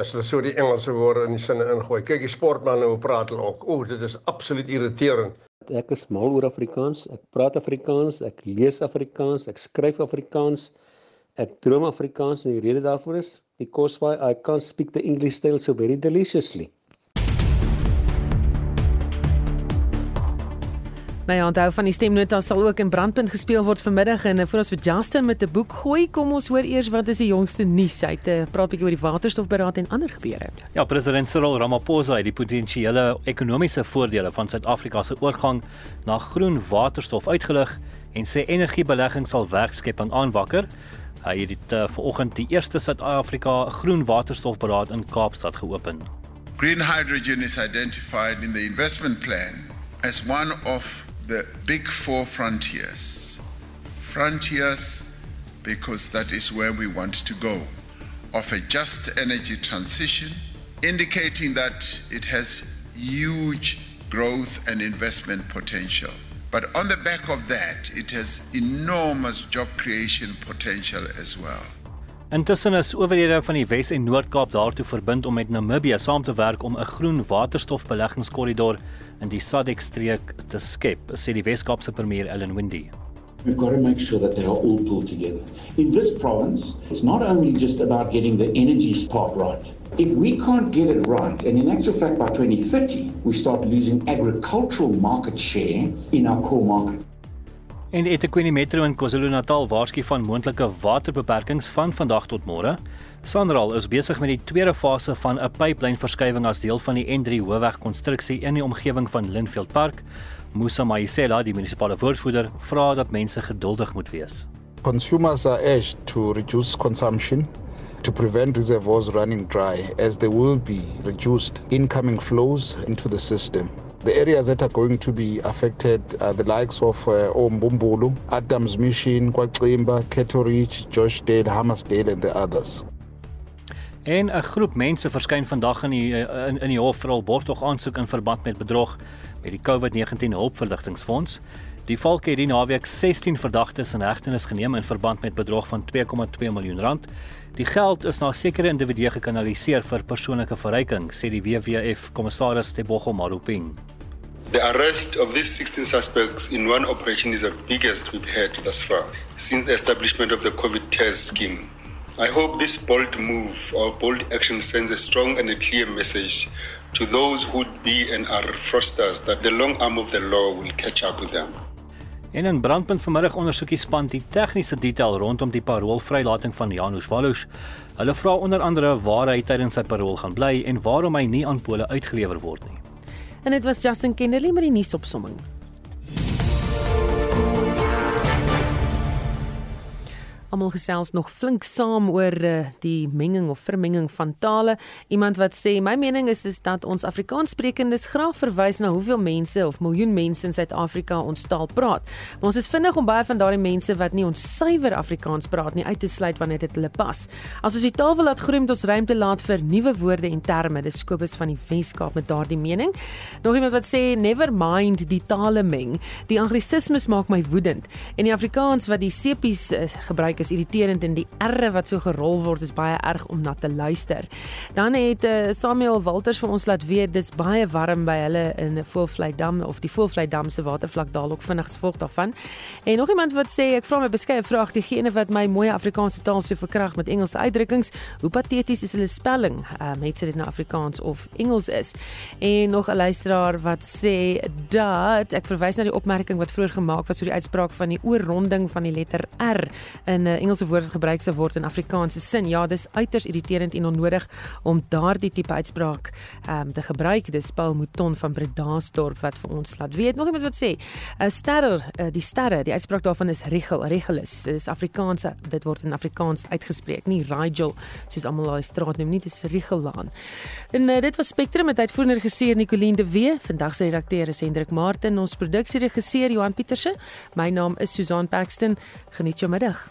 as hulle so die Engelse woorde in die sinne ingooi. Kyk, die sportmense hoe praat hulle ook. O, dit is absoluut irriterend. Ek is mal oor Afrikaans. Ek praat Afrikaans, ek lees Afrikaans, ek skryf Afrikaans. Ek droom Afrikaans en die rede daarvoor is because why I can't speak the English style so very deliciously. Nou ja, onthou van die stemnota sal ook in Brandpunt gespeel word vanmiddag en vir ons vir Justin met 'n boek gooi, kom ons hoor eers wat is die jongste nuus. Hy het 'n uh, praat bietjie oor die waterstofberaad en ander gebeure. Ja, president Cyril Ramaphosa het die potensiële ekonomiese voordele van Suid-Afrika se oorgang na groen waterstof uitgelig en sê energiebelegging sal werk skep aan aanwakker. Hy het dit uh, vanoggend die eerste Suid-Afrika groen waterstofberaad in Kaapstad geopen. Green hydrogen is identified in the investment plan as one of the big four frontiers. Frontiers, because that is where we want to go, of a just energy transition, indicating that it has huge growth and investment potential. But on the back of that, it has enormous job creation potential as well. Intussen is owerhede van die Wes- en Noord-Kaap daartoe verbind om met Namibië saam te werk om 'n groen waterstofbeleggingskorridor in die SADC-streek te skep, sê die Wes-Kaapse premier Ellen Wendy. We've got to make sure that they are all pulled together. In this province, it's not only just about getting the energy part right. If we can't get it right, and in actual fact by 2030, we start losing agricultural market share in our core market. En die eThekwini Metro in KwaZulu-Natal waarsku van moontlike waterbeperkings van vandag tot môre. Sanral is besig met die tweede fase van 'n pyplynverskywing as deel van die N3 hoofwegkonstruksie in die omgewing van Linfield Park. Musa Maisela, die munisipale woordvoerder, vra dat mense geduldig moet wees. Consumers are urged to reduce consumption to prevent reservoirs running dry as there will be reduced incoming flows into the system. The areas that are going to be affected are the likes of uh, Ombumbulu, Adams Mission, Kwaklimba, Keto Ridge, Joshdale, Hammersdale and the others. En 'n groep mense verskyn vandag in die in, in die hof vir hul borgtog aansoek in verband met bedrog met die COVID-19 hulpverligtingfonds. Die valke het die naweek 16 verdagtes in hegtenis geneem in verband met bedrog van 2,2 miljoen rand. Die geld is na sekere individue gekanaliseer vir persoonlike verryking, sê die WWF kommissaris Tebogo Maruping. The arrest of these 16 suspects in one operation is the biggest we've had thus far since the establishment of the COVID test scheme. I hope this bold move or bold action sends a strong and a clear message to those who would be and are fraudsters that the long arm of the law will catch up with them. En in brandpunt vanmiddag ondersoek die span die tegniese detail rondom die paroolvrylating van Janusz Wallus. Hulle vra onder andere waar hy tydens sy parool gaan bly en waarom hy nie aan Pole uitgelewer word nie. En dit was Justin Kennerly met die nuusopsomming. Almal gesels nog flink saam oor uh, die menging of vermenging van tale. Iemand wat sê my mening is is dat ons Afrikaanssprekendes graag verwys na hoeveel mense of miljoen mense in Suid-Afrika ons taal praat. Maar ons is vinnig om baie van daardie mense wat nie ons suiwer Afrikaans praat nie uit te sluit wanneer dit hulle pas. As ons die taal wil laat groei met ons ruimte laat vir nuwe woorde en terme, dis Kobus van die Weskaap met daardie mening. Nog iemand wat sê never mind die tale meng. Die anglisismes maak my woedend en die Afrikaans wat die sepies uh, gebruik is irriterend en die R wat so gerol word is baie erg om na te luister. Dan het uh, Samuel Walters vir ons laat weet dis baie warm by hulle in Voelvlei dam of die Voelvlei dam se watervlak daal ook vinnig gevolg daarvan. En nog iemand wat sê ek vra my beskeie vraag diegene wat my mooi Afrikaanse taal so verkrag met Engelse uitdrukkings, hoe pateties is hulle spelling? Ehm um, het sy dit na Afrikaans of Engels is? En nog 'n luisteraar wat sê dat ek verwys na die opmerking wat vroeër gemaak was oor die uitspraak van die oorronding van die letter R in 'n uh, Engelse woord wat gebruik sou word in Afrikaanse sin. Ja, dis uiters irriterend en onnodig om daardie tipe uitspraak ehm um, te gebruik. Dis Paul Mouton van Bredasdorp wat vir ons laat weet. Nog iemand wat sê, 'n uh, sterre, uh, die sterre, die uitspraak daarvan is regel, regulus. Dis Afrikaanse, dit word in Afrikaans uitgespreek, nie Rigel soos almal daai straat noem nie, dis Rigelaan. En uh, dit was Spectrum met uitvoerende regisseur Nicoline de Wee, vandag se redakteur is Hendrik Martin, ons produksieregisseur Johan Pieterse. My naam is Susan Paxton. Geniet jou middag.